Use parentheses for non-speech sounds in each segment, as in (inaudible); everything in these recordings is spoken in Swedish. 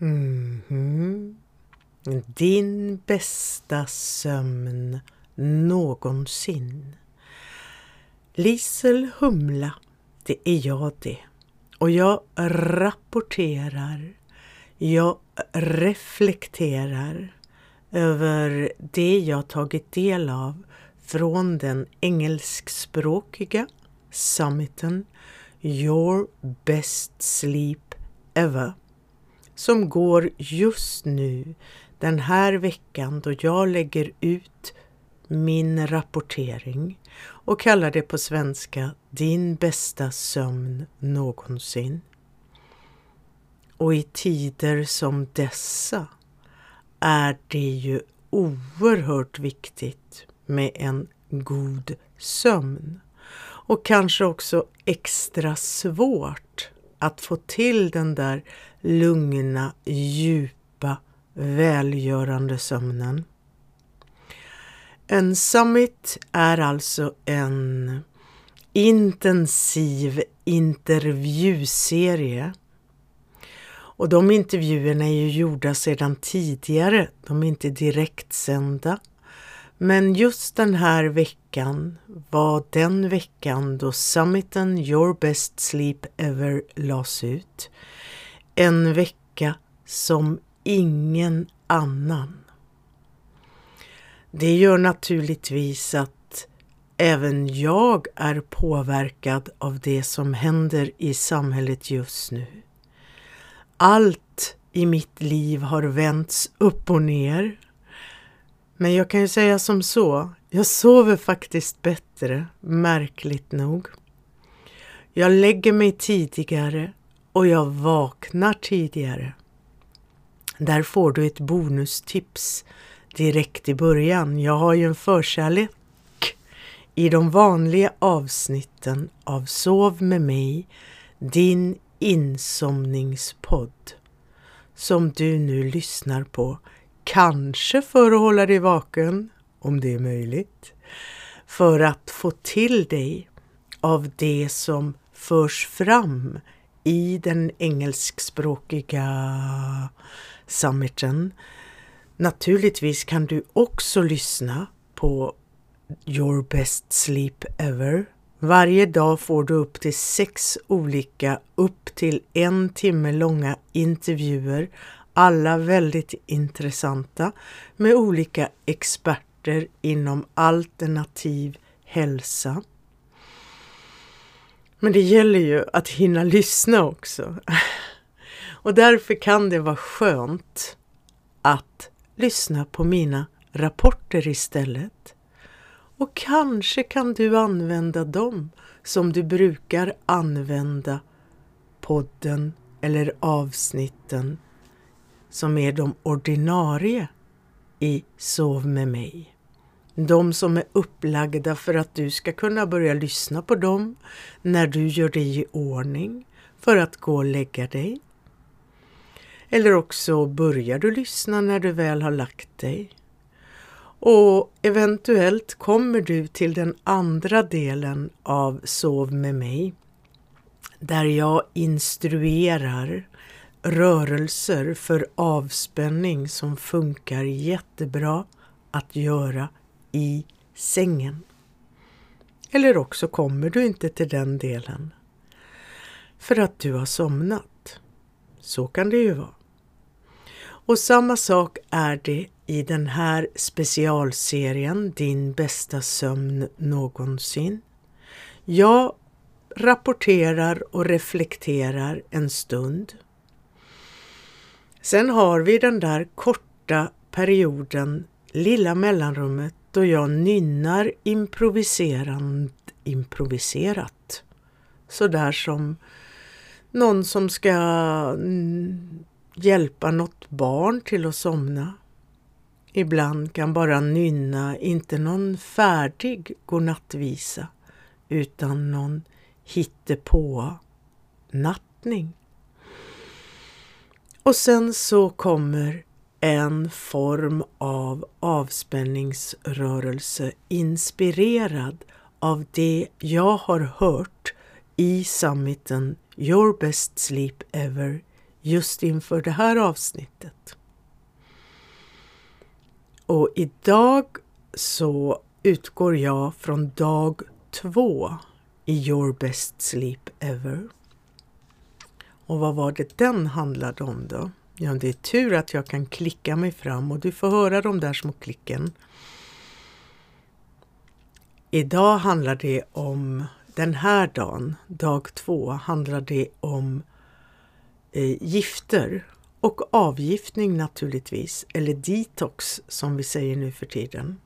Mhm. Din bästa sömn någonsin. Lisel Humla, det är jag det. Och jag rapporterar, jag reflekterar över det jag tagit del av från den engelskspråkiga summiten Your Best Sleep Ever som går just nu den här veckan då jag lägger ut min rapportering och kallar det på svenska Din bästa sömn någonsin. Och i tider som dessa är det ju oerhört viktigt med en god sömn. Och kanske också extra svårt att få till den där lugna, djupa, välgörande sömnen. En summit är alltså en intensiv intervjuserie. Och de intervjuerna är ju gjorda sedan tidigare, de är inte direktsända. Men just den här veckan var den veckan då summiten Your Best Sleep Ever lades ut. En vecka som ingen annan. Det gör naturligtvis att även jag är påverkad av det som händer i samhället just nu. Allt i mitt liv har vänts upp och ner. Men jag kan ju säga som så, jag sover faktiskt bättre, märkligt nog. Jag lägger mig tidigare och jag vaknar tidigare. Där får du ett bonustips direkt i början. Jag har ju en förkärlek i de vanliga avsnitten av Sov med mig, din insomningspodd som du nu lyssnar på. Kanske för att hålla dig vaken, om det är möjligt. För att få till dig av det som förs fram i den engelskspråkiga summiten. Naturligtvis kan du också lyssna på Your Best Sleep Ever. Varje dag får du upp till sex olika upp till en timme långa intervjuer, alla väldigt intressanta med olika experter inom alternativ hälsa. Men det gäller ju att hinna lyssna också. (laughs) Och därför kan det vara skönt att lyssna på mina rapporter istället. Och kanske kan du använda dem som du brukar använda podden eller avsnitten som är de ordinarie i Sov med mig. De som är upplagda för att du ska kunna börja lyssna på dem när du gör dig i ordning för att gå och lägga dig. Eller också börjar du lyssna när du väl har lagt dig. Och eventuellt kommer du till den andra delen av Sov med mig där jag instruerar rörelser för avspänning som funkar jättebra att göra i sängen. Eller också kommer du inte till den delen för att du har somnat. Så kan det ju vara. Och samma sak är det i den här specialserien Din bästa sömn någonsin. Jag rapporterar och reflekterar en stund. Sen har vi den där korta perioden, lilla mellanrummet, då jag nynnar improviserand, improviserat. Sådär som någon som ska mm, hjälpa något barn till att somna. Ibland kan bara nynna, inte någon färdig godnattvisa, utan någon hittepå nattning. Och sen så kommer en form av avspänningsrörelse inspirerad av det jag har hört i summiten Your Best Sleep Ever just inför det här avsnittet. Och idag så utgår jag från dag två i Your Best Sleep Ever. Och vad var det den handlade om då? Ja, det är tur att jag kan klicka mig fram och du får höra de där små klicken. Idag handlar det om, den här dagen, dag två, handlar det om eh, gifter och avgiftning naturligtvis, eller detox som vi säger nu för tiden.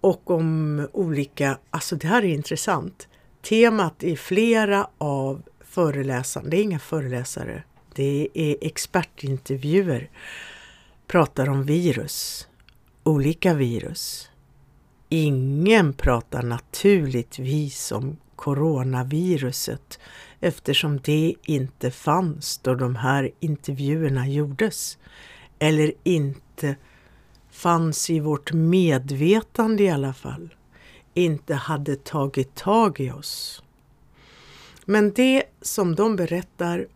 Och om olika, alltså det här är intressant, temat i flera av föreläsarna, det är inga föreläsare, det är expertintervjuer, pratar om virus, olika virus. Ingen pratar naturligtvis om coronaviruset eftersom det inte fanns då de här intervjuerna gjordes. Eller inte fanns i vårt medvetande i alla fall. Inte hade tagit tag i oss. Men det som de berättar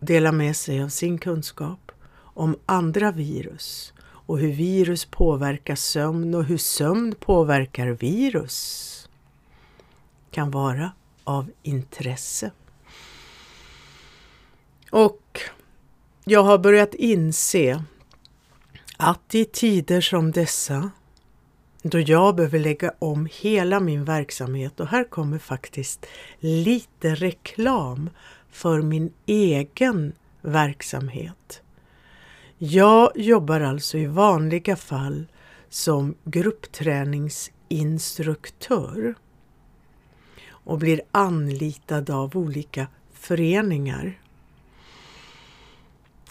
delar med sig av sin kunskap om andra virus och hur virus påverkar sömn och hur sömn påverkar virus kan vara av intresse. Och jag har börjat inse att i tider som dessa då jag behöver lägga om hela min verksamhet och här kommer faktiskt lite reklam för min egen verksamhet. Jag jobbar alltså i vanliga fall som gruppträningsinstruktör och blir anlitad av olika föreningar.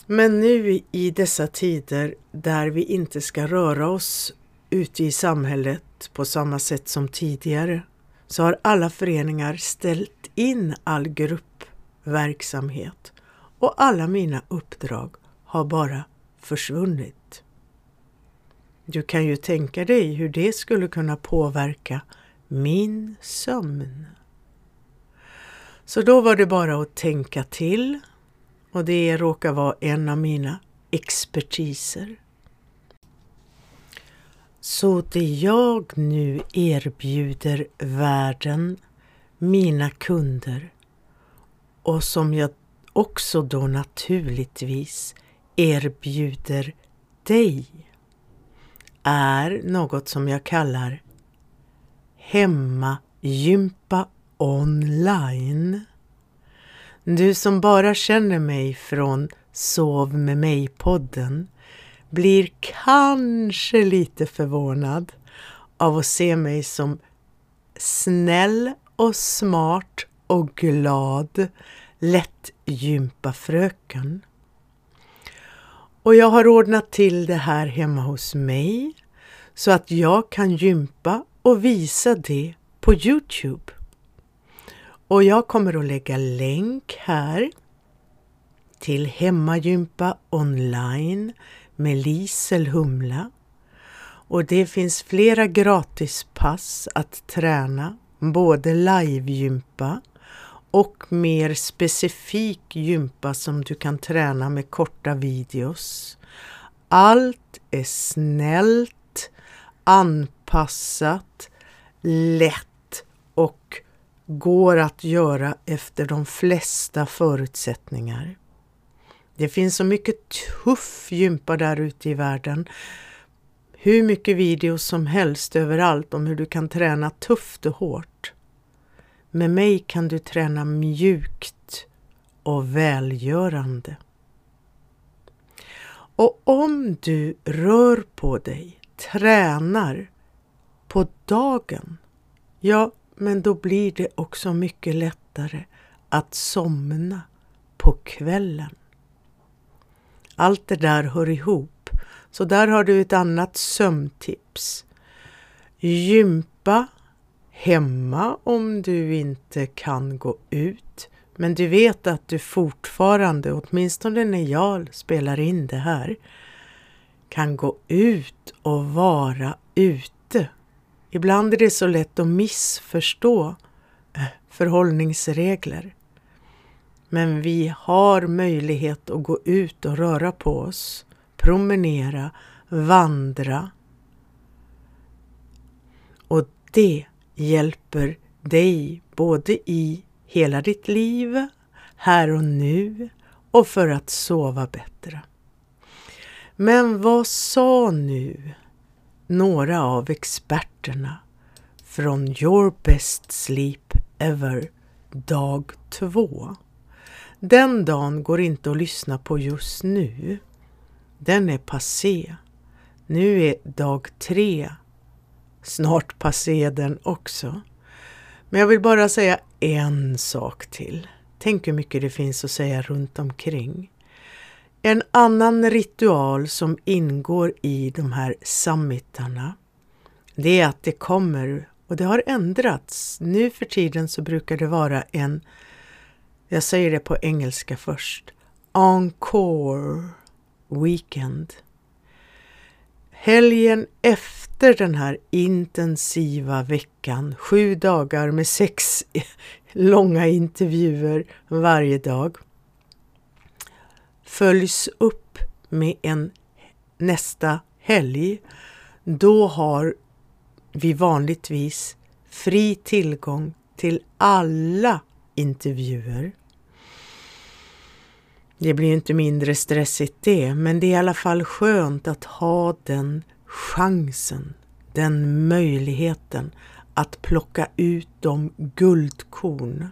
Men nu i dessa tider där vi inte ska röra oss ute i samhället på samma sätt som tidigare så har alla föreningar ställt in all gruppverksamhet och alla mina uppdrag har bara försvunnit. Du kan ju tänka dig hur det skulle kunna påverka min sömn. Så då var det bara att tänka till och det råkar vara en av mina expertiser. Så det jag nu erbjuder världen, mina kunder och som jag också då naturligtvis erbjuder dig är något som jag kallar hemmagympa online. Du som bara känner mig från Sov med mig-podden blir kanske lite förvånad av att se mig som snäll och smart och glad lättgympafröken. Och jag har ordnat till det här hemma hos mig så att jag kan gympa och visa det på Youtube. Och jag kommer att lägga länk här till hemmagympa online med Lisel Humla. Och det finns flera gratispass att träna, både livegympa och mer specifik gympa som du kan träna med korta videos. Allt är snällt, anpassat, lätt och går att göra efter de flesta förutsättningar. Det finns så mycket tuff gympa där ute i världen. Hur mycket videos som helst överallt om hur du kan träna tufft och hårt. Med mig kan du träna mjukt och välgörande. Och om du rör på dig, tränar på dagen, ja, men då blir det också mycket lättare att somna på kvällen. Allt det där hör ihop. Så där har du ett annat sömntips. Gympa hemma om du inte kan gå ut. Men du vet att du fortfarande, åtminstone när jag spelar in det här, kan gå ut och vara ute Ibland är det så lätt att missförstå eh, förhållningsregler. Men vi har möjlighet att gå ut och röra på oss, promenera, vandra. Och det hjälper dig både i hela ditt liv, här och nu och för att sova bättre. Men vad sa nu några av experterna från Your Best Sleep Ever dag två? Den dagen går inte att lyssna på just nu. Den är passé. Nu är dag tre snart passé den också. Men jag vill bara säga en sak till. Tänk hur mycket det finns att säga runt omkring. En annan ritual som ingår i de här summitarna, det är att det kommer, och det har ändrats. Nu för tiden så brukar det vara en, jag säger det på engelska först, encore weekend. Helgen efter den här intensiva veckan, sju dagar med sex (laughs) långa intervjuer varje dag, följs upp med en nästa helg. Då har vi vanligtvis fri tillgång till alla intervjuer. Det blir inte mindre stressigt det, men det är i alla fall skönt att ha den chansen, den möjligheten att plocka ut de guldkorn.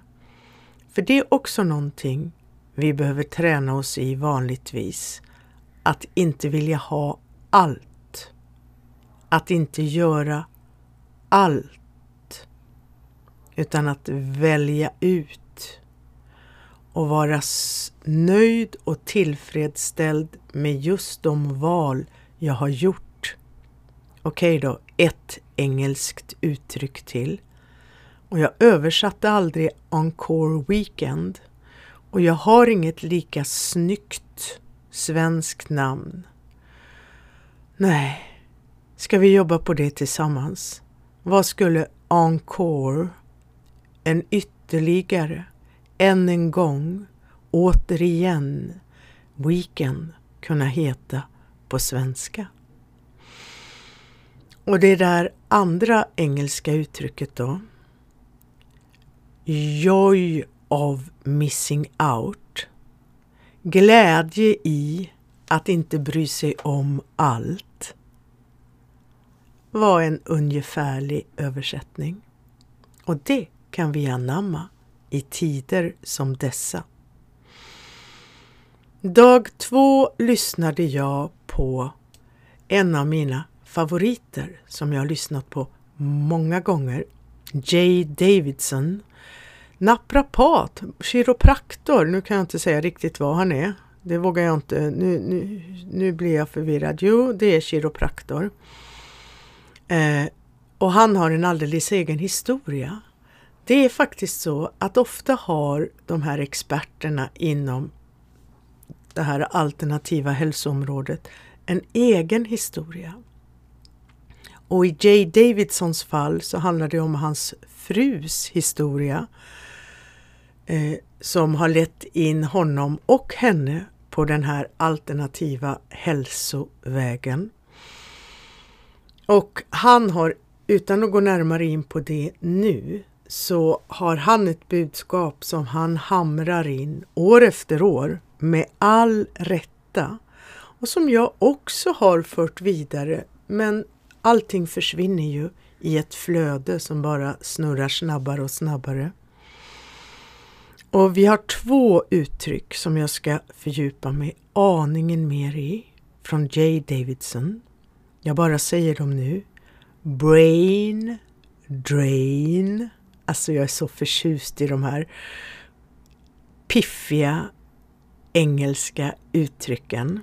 För det är också någonting vi behöver träna oss i vanligtvis. Att inte vilja ha allt. Att inte göra allt. Utan att välja ut och vara nöjd och tillfredsställd med just de val jag har gjort. Okej okay då, ett engelskt uttryck till. Och jag översatte aldrig Encore Weekend och jag har inget lika snyggt svenskt namn. Nej, ska vi jobba på det tillsammans? Vad skulle encore, en ytterligare, än en gång, återigen, weekend kunna heta på svenska? Och det där andra engelska uttrycket då, joy of missing out. Glädje i att inte bry sig om allt var en ungefärlig översättning. Och det kan vi anamma i tider som dessa. Dag två lyssnade jag på en av mina favoriter som jag har lyssnat på många gånger. Jay Davidson Naprapat, kiropraktor, nu kan jag inte säga riktigt vad han är. Det vågar jag inte, nu, nu, nu blir jag förvirrad. Jo, det är kiropraktor. Eh, och han har en alldeles egen historia. Det är faktiskt så att ofta har de här experterna inom det här alternativa hälsoområdet en egen historia. Och i Jay Davidsons fall så handlar det om hans frus historia eh, som har lett in honom och henne på den här alternativa hälsovägen. Och han har, utan att gå närmare in på det nu, så har han ett budskap som han hamrar in år efter år med all rätta och som jag också har fört vidare men allting försvinner ju i ett flöde som bara snurrar snabbare och snabbare. Och vi har två uttryck som jag ska fördjupa mig aningen mer i från Jay Davidson. Jag bara säger dem nu. Brain drain. Alltså jag är så förtjust i de här piffiga engelska uttrycken.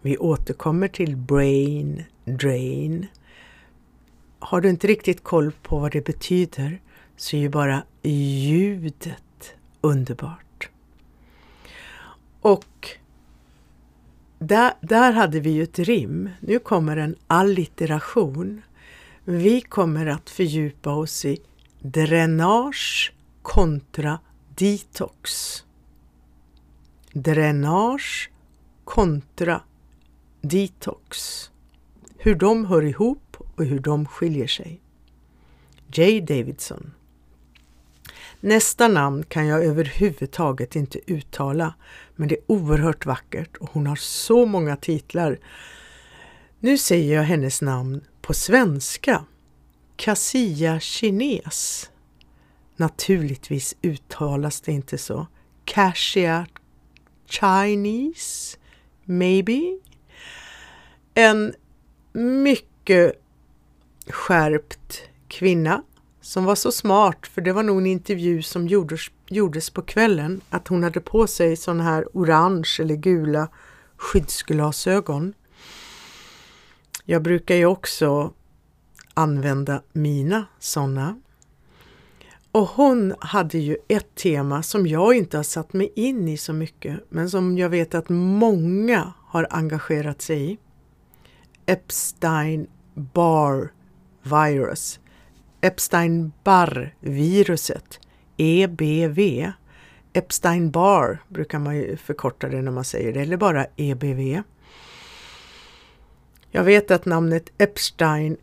Vi återkommer till brain drain. Har du inte riktigt koll på vad det betyder så är ju bara ljudet underbart. Och där, där hade vi ju ett rim. Nu kommer en allitteration. Vi kommer att fördjupa oss i dränage kontra detox. dränage kontra detox. Hur de hör ihop och hur de skiljer sig. J. Davidson. Nästa namn kan jag överhuvudtaget inte uttala, men det är oerhört vackert och hon har så många titlar. Nu säger jag hennes namn på svenska. Cassia Kines. Naturligtvis uttalas det inte så. Cassia Chinese, maybe. En mycket skärpt kvinna som var så smart, för det var nog en intervju som gjordes, gjordes på kvällen, att hon hade på sig sådana här orange eller gula skyddsglasögon. Jag brukar ju också använda mina sådana. Och hon hade ju ett tema som jag inte har satt mig in i så mycket, men som jag vet att många har engagerat sig i. Epstein-Barr virus. Epstein-Barr-viruset, EBV. Epstein-Barr brukar man ju förkorta det när man säger det, eller bara EBV. Jag vet att namnet Epstein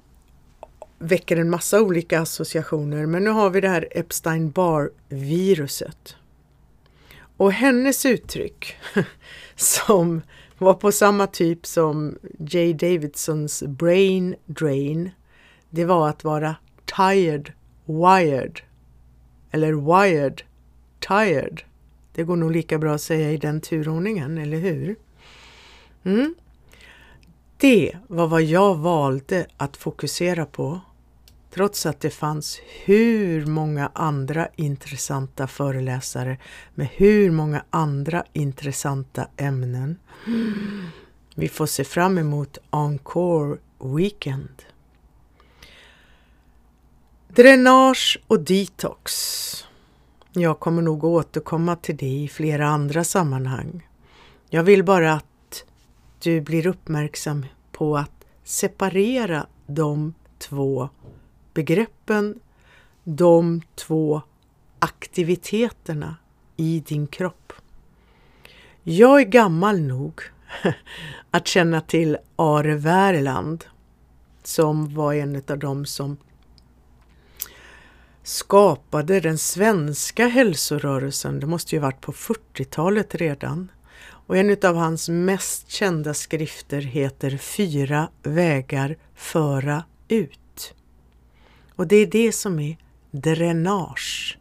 väcker en massa olika associationer, men nu har vi det här Epstein-Barr-viruset. Och hennes uttryck, (laughs) som var på samma typ som Jay Davidsons brain drain, det var att vara tired, wired eller wired, tired. Det går nog lika bra att säga i den turordningen, eller hur? Mm. Det var vad jag valde att fokusera på trots att det fanns hur många andra intressanta föreläsare med hur många andra intressanta ämnen. Vi får se fram emot Encore Weekend. Dränage och detox. Jag kommer nog återkomma till det i flera andra sammanhang. Jag vill bara att du blir uppmärksam på att separera de två begreppen, de två aktiviteterna i din kropp. Jag är gammal nog (laughs) att känna till Are Värland som var en av dem som skapade den svenska hälsorörelsen. Det måste ju varit på 40-talet redan. Och en av hans mest kända skrifter heter Fyra vägar föra ut. Och det är det som är dränage.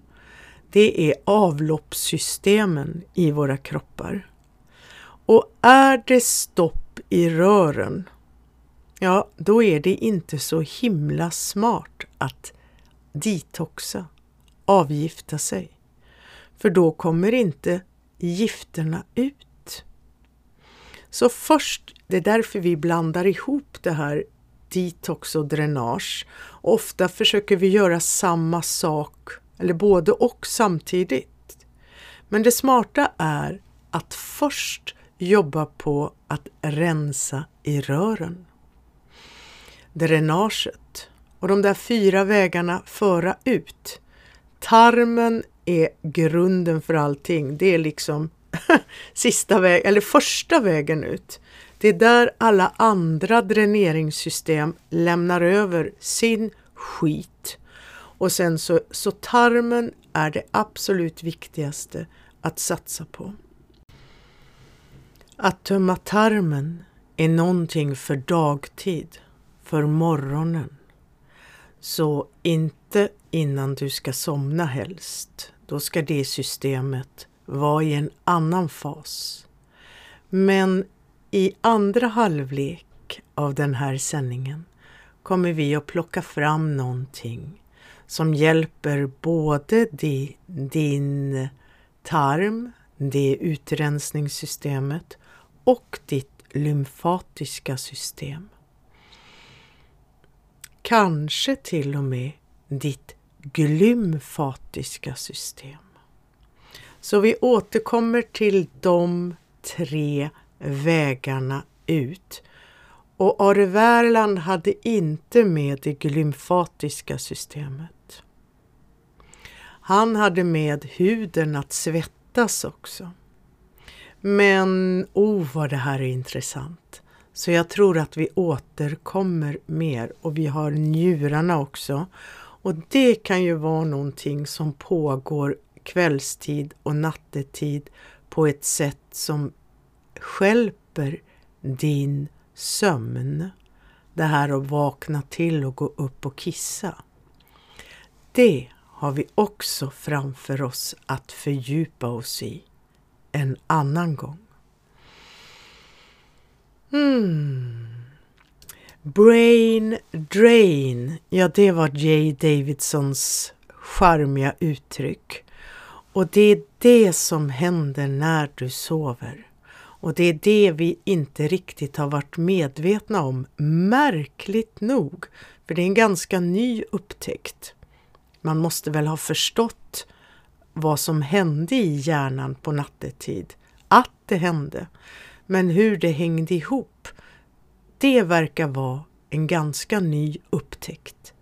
Det är avloppssystemen i våra kroppar. Och är det stopp i rören, ja, då är det inte så himla smart att detoxa, avgifta sig. För då kommer inte gifterna ut. Så först, det är därför vi blandar ihop det här detox och dränage. Ofta försöker vi göra samma sak, eller både och samtidigt. Men det smarta är att först jobba på att rensa i rören. Dränaget och de där fyra vägarna föra ut. Tarmen är grunden för allting. Det är liksom (laughs) sista väg, eller första vägen ut. Det är där alla andra dräneringssystem lämnar över sin skit. Och sen så, så tarmen är det absolut viktigaste att satsa på. Att tömma tarmen är någonting för dagtid, för morgonen. Så inte innan du ska somna helst. Då ska det systemet vara i en annan fas. Men i andra halvlek av den här sändningen kommer vi att plocka fram någonting som hjälper både din tarm, det utrensningssystemet och ditt lymfatiska system. Kanske till och med ditt glymfatiska system. Så vi återkommer till de tre vägarna ut. Och Are Värland hade inte med det glymfatiska systemet. Han hade med huden att svettas också. Men oh vad det här är intressant. Så jag tror att vi återkommer mer och vi har njurarna också. Och det kan ju vara någonting som pågår kvällstid och nattetid på ett sätt som skälper din sömn. Det här att vakna till och gå upp och kissa. Det har vi också framför oss att fördjupa oss i en annan gång. Hmm. Brain drain, ja det var Jay Davidsons charmiga uttryck. Och det är det som händer när du sover. Och det är det vi inte riktigt har varit medvetna om, märkligt nog. För det är en ganska ny upptäckt. Man måste väl ha förstått vad som hände i hjärnan på nattetid. Att det hände. Men hur det hängde ihop, det verkar vara en ganska ny upptäckt.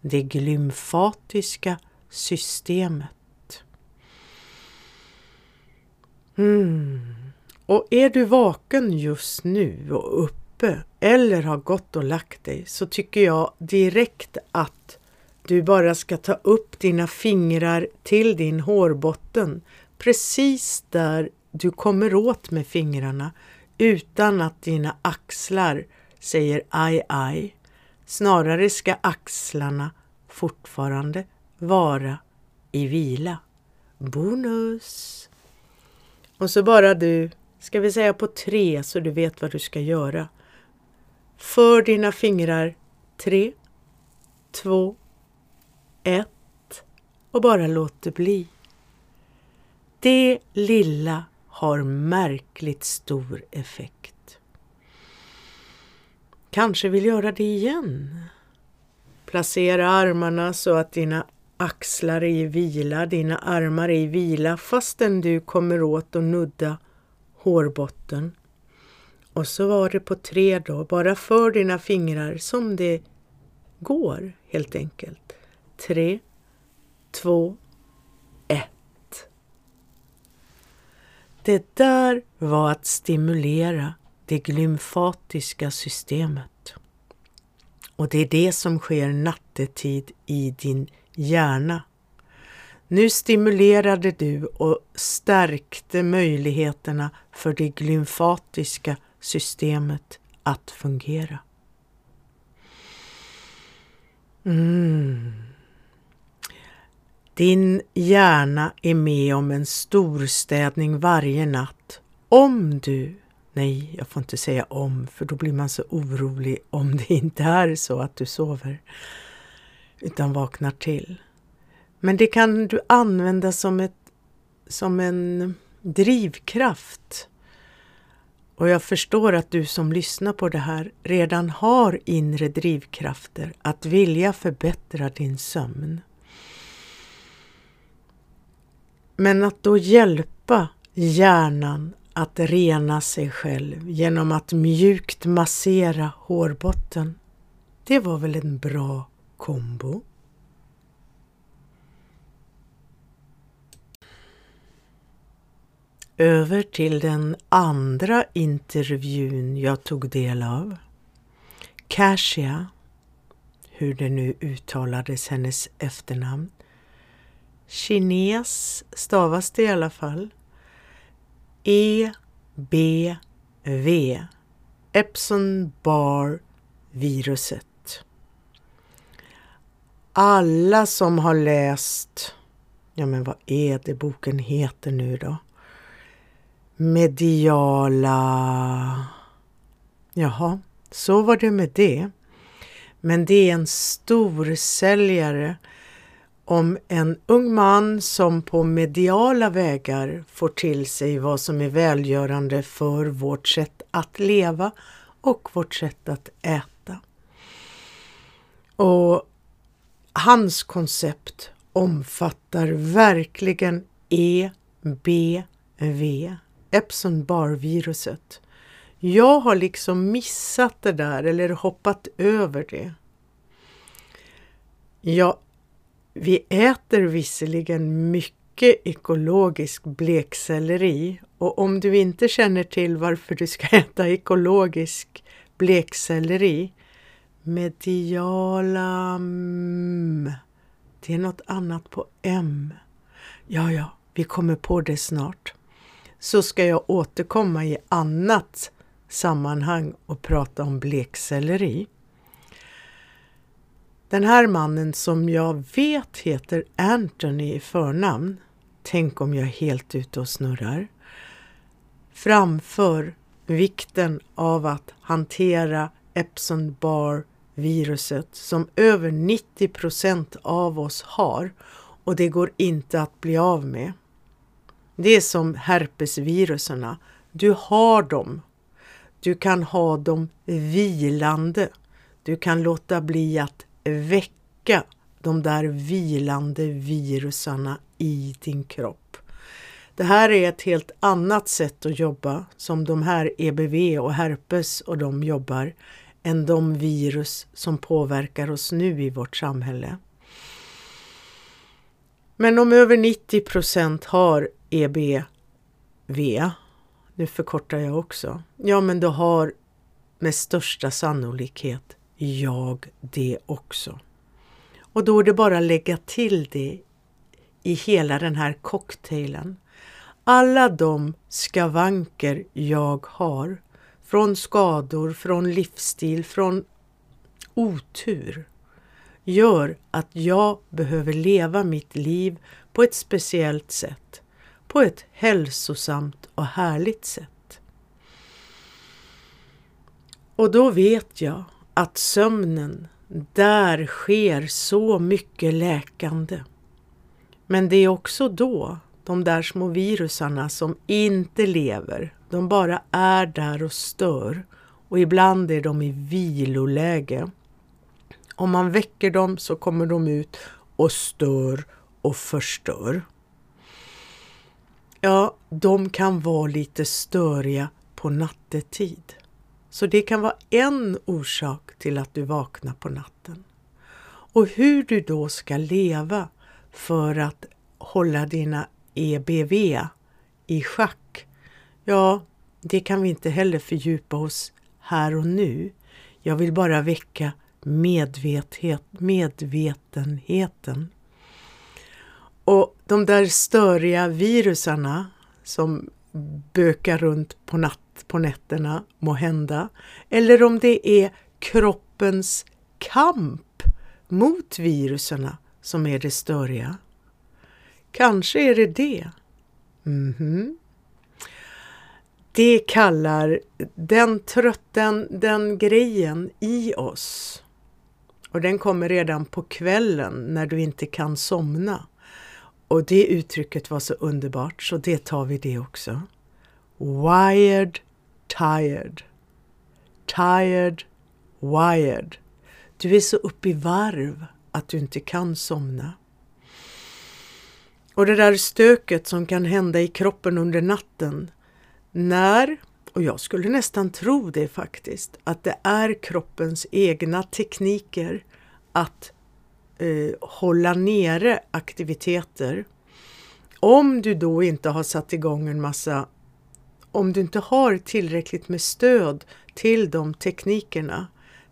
Det glymfatiska systemet. Mm. Och är du vaken just nu och uppe eller har gått och lagt dig så tycker jag direkt att du bara ska ta upp dina fingrar till din hårbotten precis där du kommer åt med fingrarna utan att dina axlar säger aj aj. Snarare ska axlarna fortfarande vara i vila. Bonus! Och så bara du, ska vi säga på tre så du vet vad du ska göra. För dina fingrar tre, två, ett och bara låt det bli. Det lilla har märkligt stor effekt. Kanske vill göra det igen. Placera armarna så att dina axlar är i vila, dina armar är i vila fastän du kommer åt att nudda hårbotten. Och så var det på tre då, bara för dina fingrar som det går helt enkelt. Tre, två, ett. Det där var att stimulera det glymfatiska systemet. Och det är det som sker nattetid i din hjärna. Nu stimulerade du och stärkte möjligheterna för det glymfatiska systemet att fungera. Mm. Din hjärna är med om en storstädning varje natt om du Nej, jag får inte säga om, för då blir man så orolig om det inte är så att du sover, utan vaknar till. Men det kan du använda som, ett, som en drivkraft. Och jag förstår att du som lyssnar på det här redan har inre drivkrafter att vilja förbättra din sömn. Men att då hjälpa hjärnan att rena sig själv genom att mjukt massera hårbotten, det var väl en bra kombo? Över till den andra intervjun jag tog del av. Kasia, hur det nu uttalades hennes efternamn. Kines stavas det i alla fall. E B V Epson-Barr-viruset. Alla som har läst, ja men vad är det boken heter nu då? Mediala... Jaha, så var det med det. Men det är en storsäljare om en ung man som på mediala vägar får till sig vad som är välgörande för vårt sätt att leva och vårt sätt att äta. Och hans koncept omfattar verkligen EBV, Epson-Barr-viruset. Jag har liksom missat det där eller hoppat över det. Ja, vi äter visserligen mycket mycket ekologisk blekselleri och om du inte känner till varför du ska (laughs) äta ekologisk blekselleri mediala m. Det är något annat på M. Ja, ja, vi kommer på det snart. Så ska jag återkomma i annat sammanhang och prata om blekselleri. Den här mannen som jag vet heter Anthony i förnamn, tänk om jag är helt ute och snurrar, framför vikten av att hantera Epson-Barr viruset som över 90 procent av oss har och det går inte att bli av med. Det är som herpesviruserna. Du har dem. Du kan ha dem vilande. Du kan låta bli att väcka de där vilande virusarna i din kropp. Det här är ett helt annat sätt att jobba som de här EBV och herpes och de jobbar än de virus som påverkar oss nu i vårt samhälle. Men om över 90 har EBV, nu förkortar jag också, ja men då har med största sannolikhet jag det också. Och då är det bara att lägga till det i hela den här cocktailen. Alla de skavanker jag har från skador, från livsstil, från otur gör att jag behöver leva mitt liv på ett speciellt sätt. På ett hälsosamt och härligt sätt. Och då vet jag att sömnen, där sker så mycket läkande. Men det är också då de där små virusarna som inte lever, de bara är där och stör och ibland är de i viloläge. Om man väcker dem så kommer de ut och stör och förstör. Ja, de kan vara lite störiga på nattetid. Så det kan vara en orsak till att du vaknar på natten. Och hur du då ska leva för att hålla dina EBV i schack, ja, det kan vi inte heller fördjupa oss här och nu. Jag vill bara väcka medvetet, medvetenheten. Och de där störiga virusarna som bökar runt på, natt, på nätterna må hända, eller om det är kroppens kamp mot viruserna som är det störiga. Kanske är det det. Mm -hmm. Det kallar den trötten, den grejen i oss. Och den kommer redan på kvällen när du inte kan somna. Och det uttrycket var så underbart så det tar vi det också. Wired, tired. Tired, wired. Du är så uppe i varv att du inte kan somna. Och det där stöket som kan hända i kroppen under natten när, och jag skulle nästan tro det faktiskt, att det är kroppens egna tekniker att eh, hålla nere aktiviteter. Om du då inte har satt igång en massa, om du inte har tillräckligt med stöd till de teknikerna,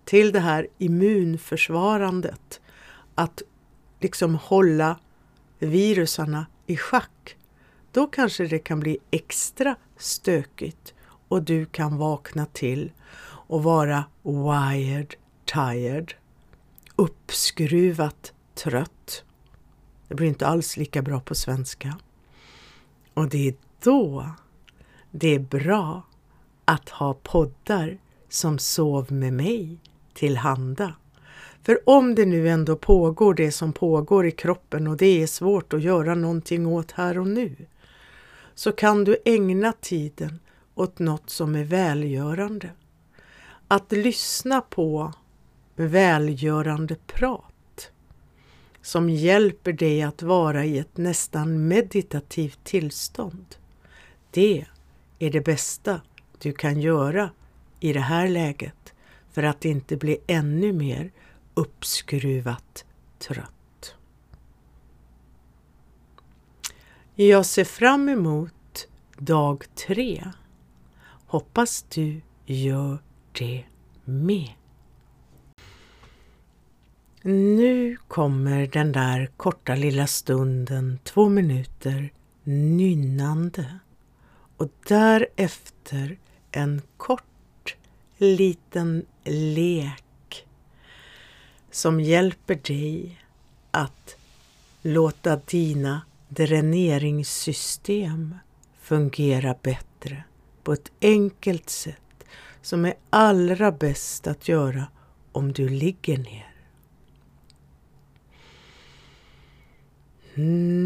till det här immunförsvarandet, att liksom hålla virusarna i schack, då kanske det kan bli extra stökigt och du kan vakna till och vara wired tired, uppskruvat trött. Det blir inte alls lika bra på svenska. Och det är då det är bra att ha poddar som Sov med mig tillhanda. För om det nu ändå pågår det som pågår i kroppen och det är svårt att göra någonting åt här och nu, så kan du ägna tiden åt något som är välgörande. Att lyssna på välgörande prat som hjälper dig att vara i ett nästan meditativt tillstånd. Det är det bästa du kan göra i det här läget för att inte bli ännu mer uppskruvat trött. Jag ser fram emot dag tre. Hoppas du gör det med. Nu kommer den där korta lilla stunden, två minuter, nynnande och därefter en kort liten lek som hjälper dig att låta dina dräneringssystem fungera bättre på ett enkelt sätt som är allra bäst att göra om du ligger ner. Hmm.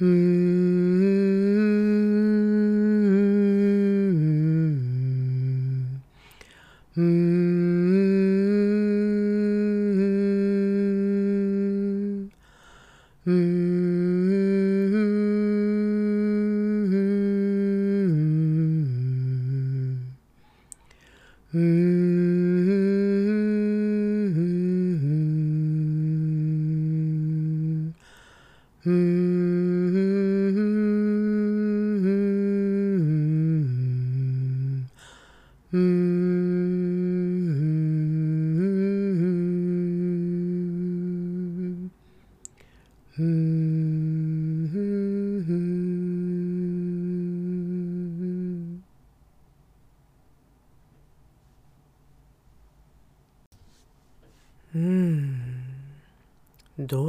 Mm.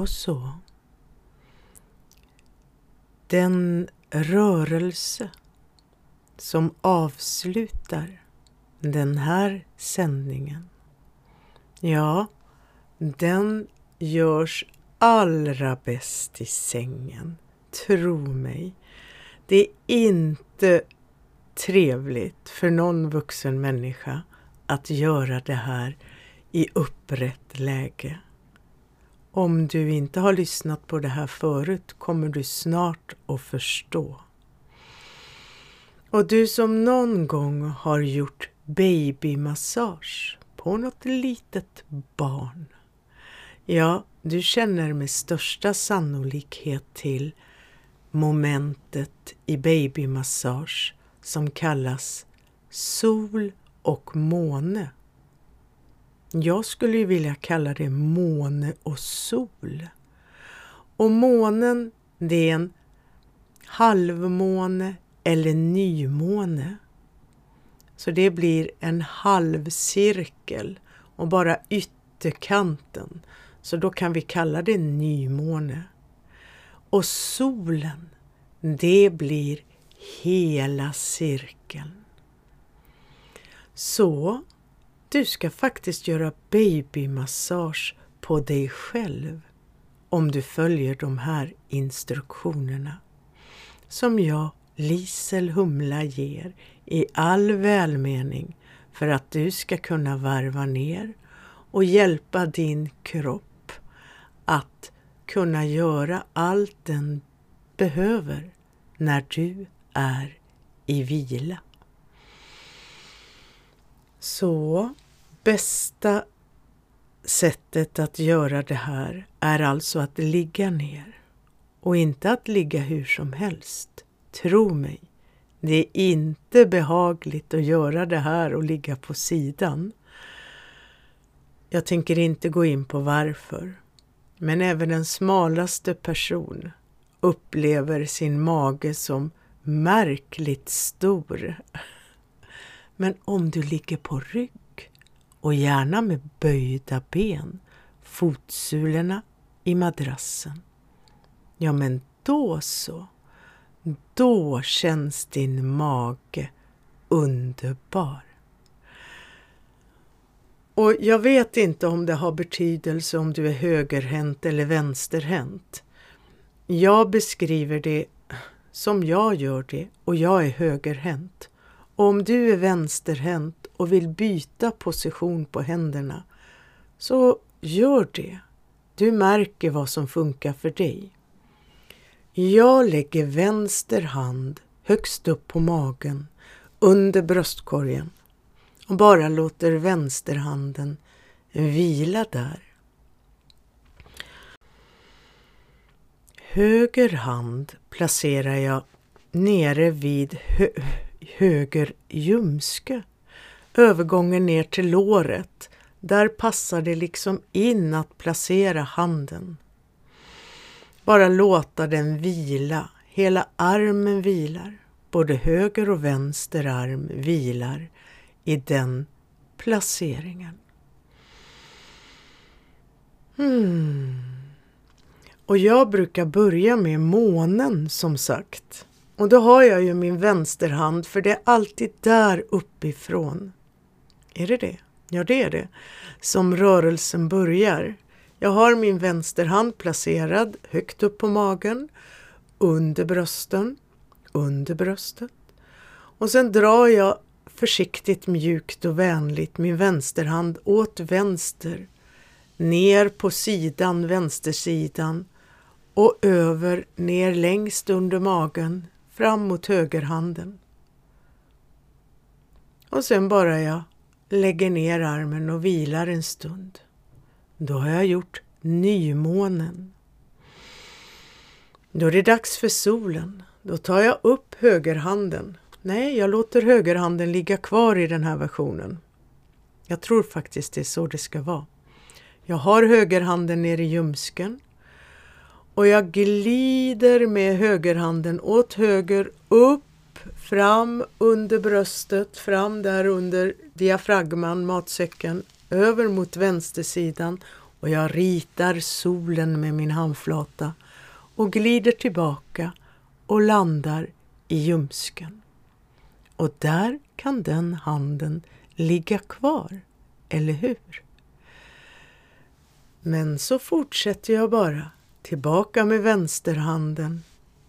Så. Den rörelse som avslutar den här sändningen, ja, den görs allra bäst i sängen. Tro mig. Det är inte trevligt för någon vuxen människa att göra det här i upprätt läge. Om du inte har lyssnat på det här förut kommer du snart att förstå. Och du som någon gång har gjort babymassage på något litet barn. Ja, du känner med största sannolikhet till momentet i babymassage som kallas sol och måne. Jag skulle ju vilja kalla det måne och sol. Och månen, det är en halvmåne eller nymåne. Så det blir en halvcirkel och bara ytterkanten. Så då kan vi kalla det nymåne. Och solen, det blir hela cirkeln. Så du ska faktiskt göra babymassage på dig själv om du följer de här instruktionerna som jag, Lisel Humla, ger i all välmening för att du ska kunna varva ner och hjälpa din kropp att kunna göra allt den behöver när du är i vila. Så bästa sättet att göra det här är alltså att ligga ner och inte att ligga hur som helst. Tro mig, Det är inte behagligt att göra det här och ligga på sidan. Jag tänker inte gå in på varför. Men även den smalaste person upplever sin mage som märkligt stor. Men om du ligger på rygg och gärna med böjda ben, fotsulorna i madrassen, ja men då så. Då känns din mage underbar. Och jag vet inte om det har betydelse om du är högerhänt eller vänsterhänt. Jag beskriver det som jag gör det och jag är högerhänt. Och om du är vänsterhänt och vill byta position på händerna så gör det. Du märker vad som funkar för dig. Jag lägger vänster hand högst upp på magen under bröstkorgen och bara låter vänsterhanden vila där. Höger hand placerar jag nere vid hö höger ljumske. Övergången ner till låret. Där passar det liksom in att placera handen. Bara låta den vila. Hela armen vilar. Både höger och vänster arm vilar i den placeringen. Hmm. Och jag brukar börja med månen som sagt. Och då har jag ju min vänsterhand för det är alltid där uppifrån. Är det det? Ja, det är det. Som rörelsen börjar. Jag har min vänsterhand placerad högt upp på magen, under brösten, under bröstet. Och sen drar jag försiktigt, mjukt och vänligt min vänsterhand åt vänster, ner på sidan, vänstersidan och över, ner längst under magen, fram mot högerhanden. Och sen bara jag lägger ner armen och vilar en stund. Då har jag gjort nymånen. Då är det dags för solen. Då tar jag upp högerhanden. Nej, jag låter högerhanden ligga kvar i den här versionen. Jag tror faktiskt det är så det ska vara. Jag har högerhanden nere i ljumsken och jag glider med högerhanden åt höger upp, fram under bröstet, fram där under diafragman, matsäcken, över mot vänstersidan och jag ritar solen med min handflata och glider tillbaka och landar i ljumsken. Och där kan den handen ligga kvar, eller hur? Men så fortsätter jag bara tillbaka med vänsterhanden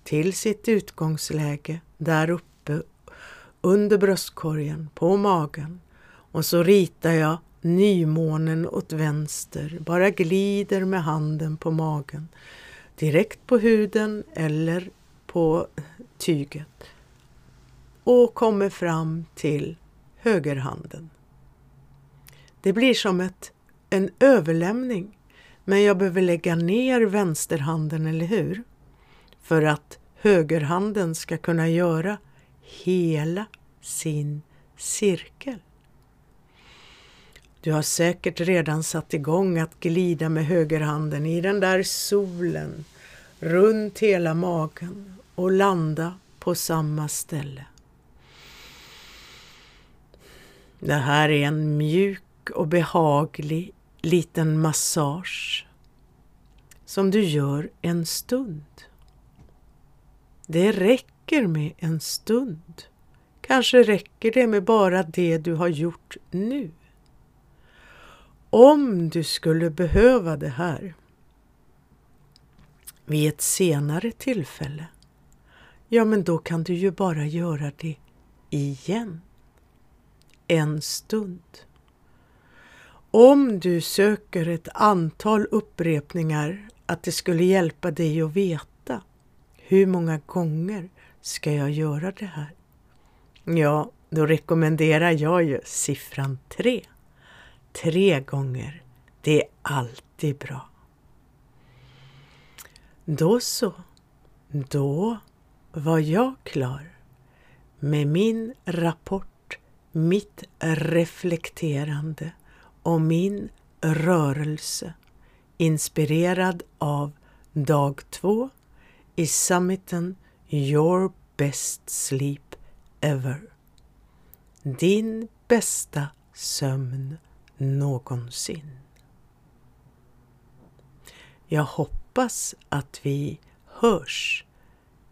till sitt utgångsläge där uppe under bröstkorgen, på magen. Och så ritar jag nymånen åt vänster, bara glider med handen på magen. Direkt på huden eller på tyget. Och kommer fram till högerhanden. Det blir som ett, en överlämning men jag behöver lägga ner vänsterhanden, eller hur? För att högerhanden ska kunna göra hela sin cirkel. Du har säkert redan satt igång att glida med högerhanden i den där solen runt hela magen och landa på samma ställe. Det här är en mjuk och behaglig liten massage som du gör en stund. Det räcker med en stund. Kanske räcker det med bara det du har gjort nu. Om du skulle behöva det här vid ett senare tillfälle, ja men då kan du ju bara göra det igen. En stund. Om du söker ett antal upprepningar att det skulle hjälpa dig att veta hur många gånger ska jag göra det här? Ja, då rekommenderar jag ju siffran tre. Tre gånger, det är alltid bra. Då så, då var jag klar med min rapport, mitt reflekterande och min rörelse inspirerad av dag två i summiten Your Best Sleep Ever. Din bästa sömn någonsin. Jag hoppas att vi hörs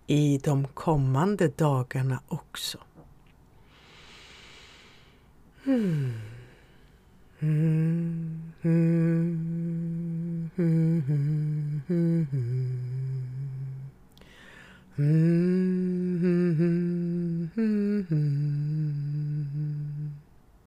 i de kommande dagarna också. Hmm. Mm-hmm.